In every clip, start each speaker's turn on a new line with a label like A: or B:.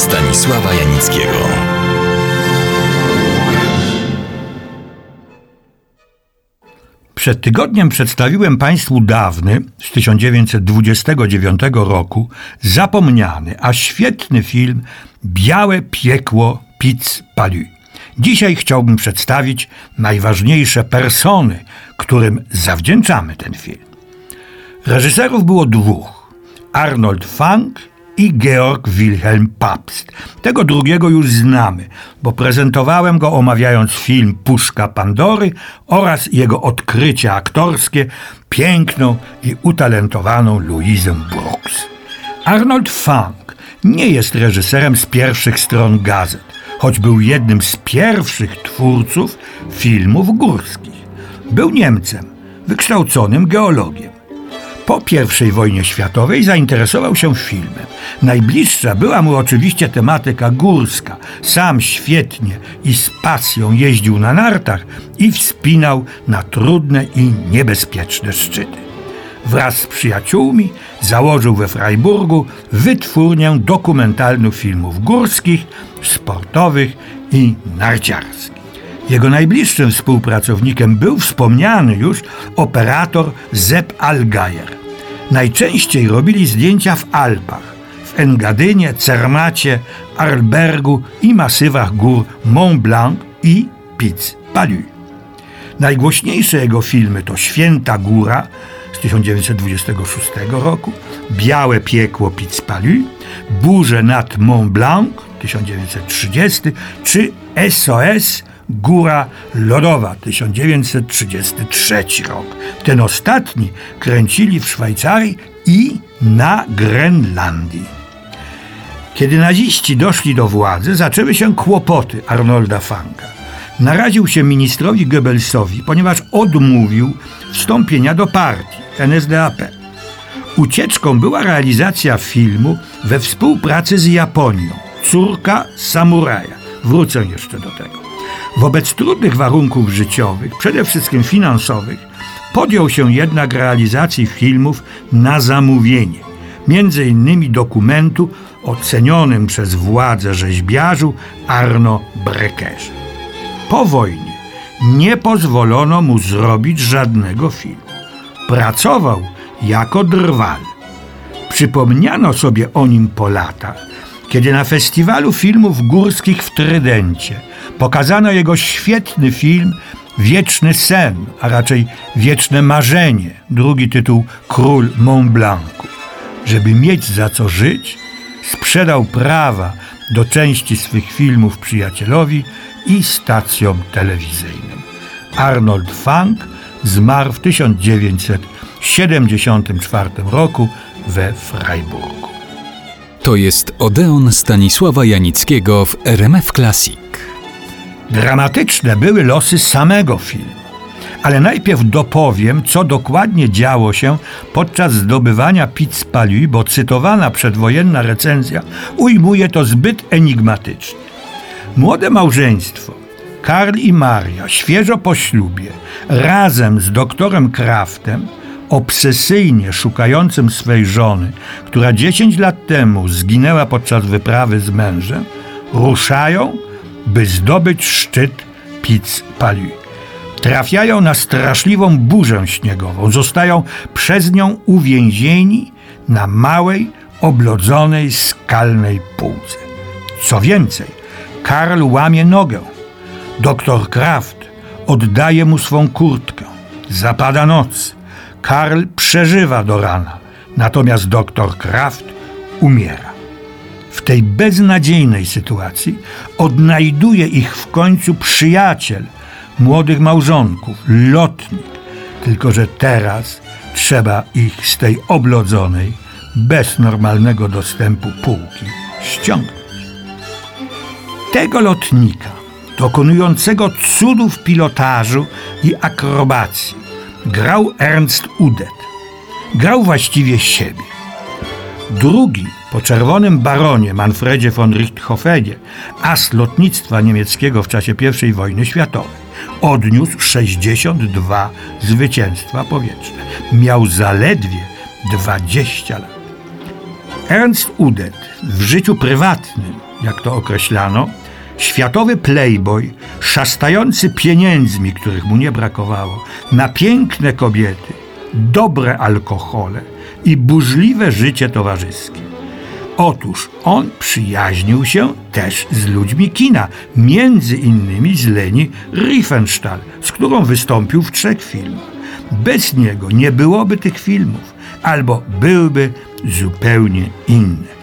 A: Stanisława Janickiego.
B: Przed tygodniem przedstawiłem Państwu dawny, z 1929 roku, zapomniany, a świetny film Białe piekło Pizz Palu. Dzisiaj chciałbym przedstawić najważniejsze persony, którym zawdzięczamy ten film. Reżyserów było dwóch: Arnold Funk i Georg Wilhelm Pabst. Tego drugiego już znamy, bo prezentowałem go omawiając film Puszka Pandory oraz jego odkrycie aktorskie piękną i utalentowaną Louisę Brooks. Arnold Funk nie jest reżyserem z pierwszych stron gazet, choć był jednym z pierwszych twórców filmów górskich. Był Niemcem, wykształconym geologiem. Po I wojnie światowej zainteresował się filmem. Najbliższa była mu oczywiście tematyka górska. Sam świetnie i z pasją jeździł na nartach i wspinał na trudne i niebezpieczne szczyty. Wraz z przyjaciółmi założył we Freiburgu wytwórnię dokumentalnych filmów górskich, sportowych i narciarskich. Jego najbliższym współpracownikiem był wspomniany już operator Sepp Allgeier. Najczęściej robili zdjęcia w Alpach, w Engadynie, Cermacie, Arlbergu i masywach gór Mont Blanc i Piz Palu. Najgłośniejsze jego filmy to Święta Góra z 1926 roku, Białe Piekło Piz Palu, Burze nad Mont Blanc 1930 czy SOS Góra Lodowa 1933 rok. Ten ostatni kręcili w Szwajcarii i na Grenlandii. Kiedy naziści doszli do władzy, zaczęły się kłopoty Arnolda Fanka. Naraził się ministrowi Goebbelsowi, ponieważ odmówił wstąpienia do partii NSDAP. Ucieczką była realizacja filmu we współpracy z Japonią. Córka samuraja. Wrócę jeszcze do tego. Wobec trudnych warunków życiowych, przede wszystkim finansowych, podjął się jednak realizacji filmów na zamówienie, między innymi dokumentu ocenionym przez władze rzeźbiarzu Arno Breckerze. Po wojnie nie pozwolono mu zrobić żadnego filmu. Pracował jako drwal. Przypomniano sobie o nim po latach, kiedy na festiwalu filmów górskich w Trydencie pokazano jego świetny film Wieczny sen, a raczej Wieczne marzenie, drugi tytuł Król Mont Blancu. Żeby mieć za co żyć, sprzedał prawa do części swych filmów przyjacielowi i stacjom telewizyjnym. Arnold Funk zmarł w 1974 roku we Freiburgu.
A: To jest Odeon Stanisława Janickiego w RMF Classic.
B: Dramatyczne były losy samego filmu. Ale najpierw dopowiem, co dokładnie działo się podczas zdobywania pizz Palu, bo cytowana przedwojenna recenzja ujmuje to zbyt enigmatycznie. Młode małżeństwo, Karl i Maria, świeżo po ślubie, razem z doktorem Kraftem, obsesyjnie szukającym swej żony, która 10 lat temu zginęła podczas wyprawy z mężem, ruszają, by zdobyć szczyt Piz Palu. Trafiają na straszliwą burzę śniegową, zostają przez nią uwięzieni na małej, oblodzonej skalnej półce. Co więcej, Karl łamie nogę. Doktor Kraft oddaje mu swą kurtkę. Zapada noc. Karl przeżywa do rana, natomiast doktor Kraft umiera. W tej beznadziejnej sytuacji odnajduje ich w końcu przyjaciel młodych małżonków, lotnik. Tylko, że teraz trzeba ich z tej oblodzonej, bez normalnego dostępu półki ściągnąć. Tego lotnika, dokonującego cudów pilotażu i akrobacji, grał Ernst Udet. Grał właściwie siebie. Drugi, po czerwonym baronie Manfredzie von Richthofenie, as lotnictwa niemieckiego w czasie I wojny światowej, odniósł 62 zwycięstwa powietrzne. Miał zaledwie 20 lat. Ernst Udet w życiu prywatnym, jak to określano, światowy playboy, szastający pieniędzmi, których mu nie brakowało, na piękne kobiety, dobre alkohole i burzliwe życie towarzyskie. Otóż on przyjaźnił się też z ludźmi kina, między innymi z Leni Riefenstahl, z którą wystąpił w trzech filmach. Bez niego nie byłoby tych filmów, albo byłyby zupełnie inne.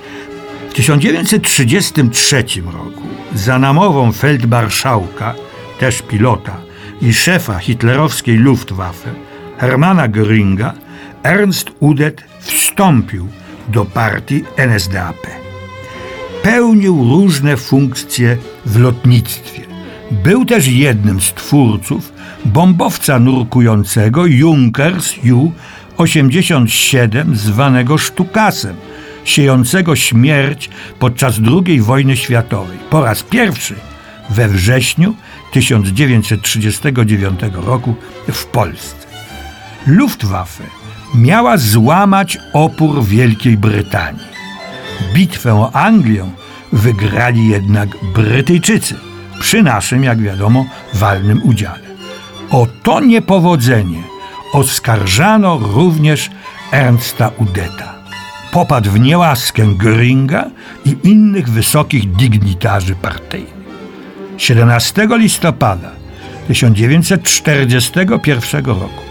B: W 1933 roku za namową feldmarszałka, też pilota i szefa hitlerowskiej Luftwaffe, Hermana Göringa, Ernst Udet wstąpił do partii NSDAP. Pełnił różne funkcje w lotnictwie. Był też jednym z twórców bombowca nurkującego Junkers Ju-87 zwanego Sztukasem, siejącego śmierć podczas II wojny światowej. Po raz pierwszy we wrześniu 1939 roku w Polsce. Luftwaffe miała złamać opór Wielkiej Brytanii. Bitwę o Anglię wygrali jednak Brytyjczycy, przy naszym, jak wiadomo, walnym udziale. O to niepowodzenie oskarżano również Ernsta Udeta. Popadł w niełaskę Göringa i innych wysokich dignitarzy partyjnych. 17 listopada 1941 roku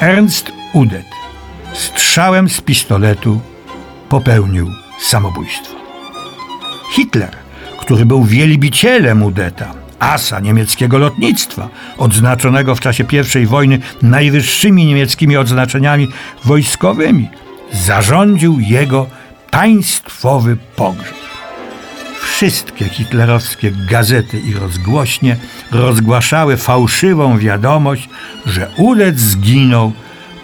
B: Ernst Udet strzałem z pistoletu popełnił samobójstwo. Hitler, który był wielbicielem Udeta, asa niemieckiego lotnictwa, odznaczonego w czasie I wojny najwyższymi niemieckimi odznaczeniami wojskowymi, zarządził jego państwowy pogrzeb. Wszystkie hitlerowskie gazety i rozgłośnie rozgłaszały fałszywą wiadomość, że Udet zginął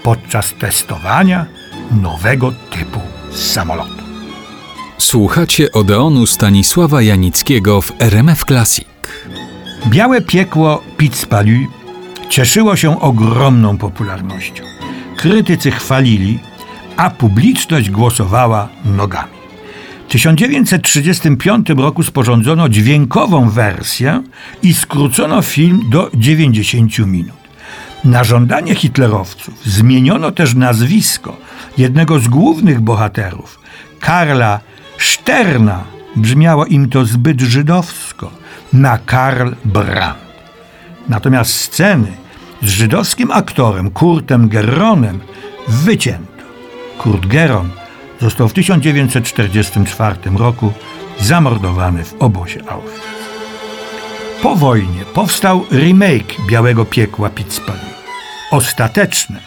B: podczas testowania nowego typu samolotu.
A: Słuchacie Odeonu Stanisława Janickiego w RMF Classic.
B: Białe piekło Pizzpalu cieszyło się ogromną popularnością. Krytycy chwalili, a publiczność głosowała nogami. W 1935 roku sporządzono dźwiękową wersję i skrócono film do 90 minut. Na żądanie hitlerowców zmieniono też nazwisko jednego z głównych bohaterów, Karla Szterna. Brzmiało im to zbyt żydowsko, na Karl Brandt. Natomiast sceny z żydowskim aktorem Kurtem Geronem wycięto. Kurt Geron został w 1944 roku zamordowany w obozie Auschwitz. Po wojnie powstał remake Białego Piekła Pizzpali. Ostateczne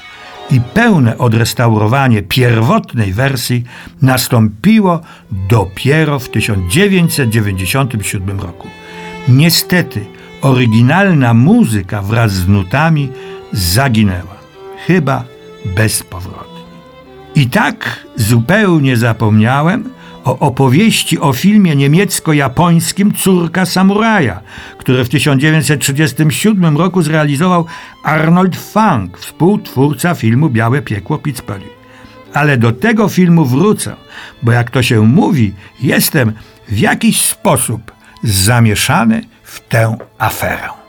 B: i pełne odrestaurowanie pierwotnej wersji nastąpiło dopiero w 1997 roku. Niestety, oryginalna muzyka wraz z nutami zaginęła, chyba bezpowrotnie. I tak zupełnie zapomniałem o opowieści o filmie niemiecko-japońskim Córka Samuraja, które w 1937 roku zrealizował Arnold Funk, współtwórca filmu Białe Piekło Pizzpoli. Ale do tego filmu wrócę, bo jak to się mówi, jestem w jakiś sposób zamieszany w tę aferę.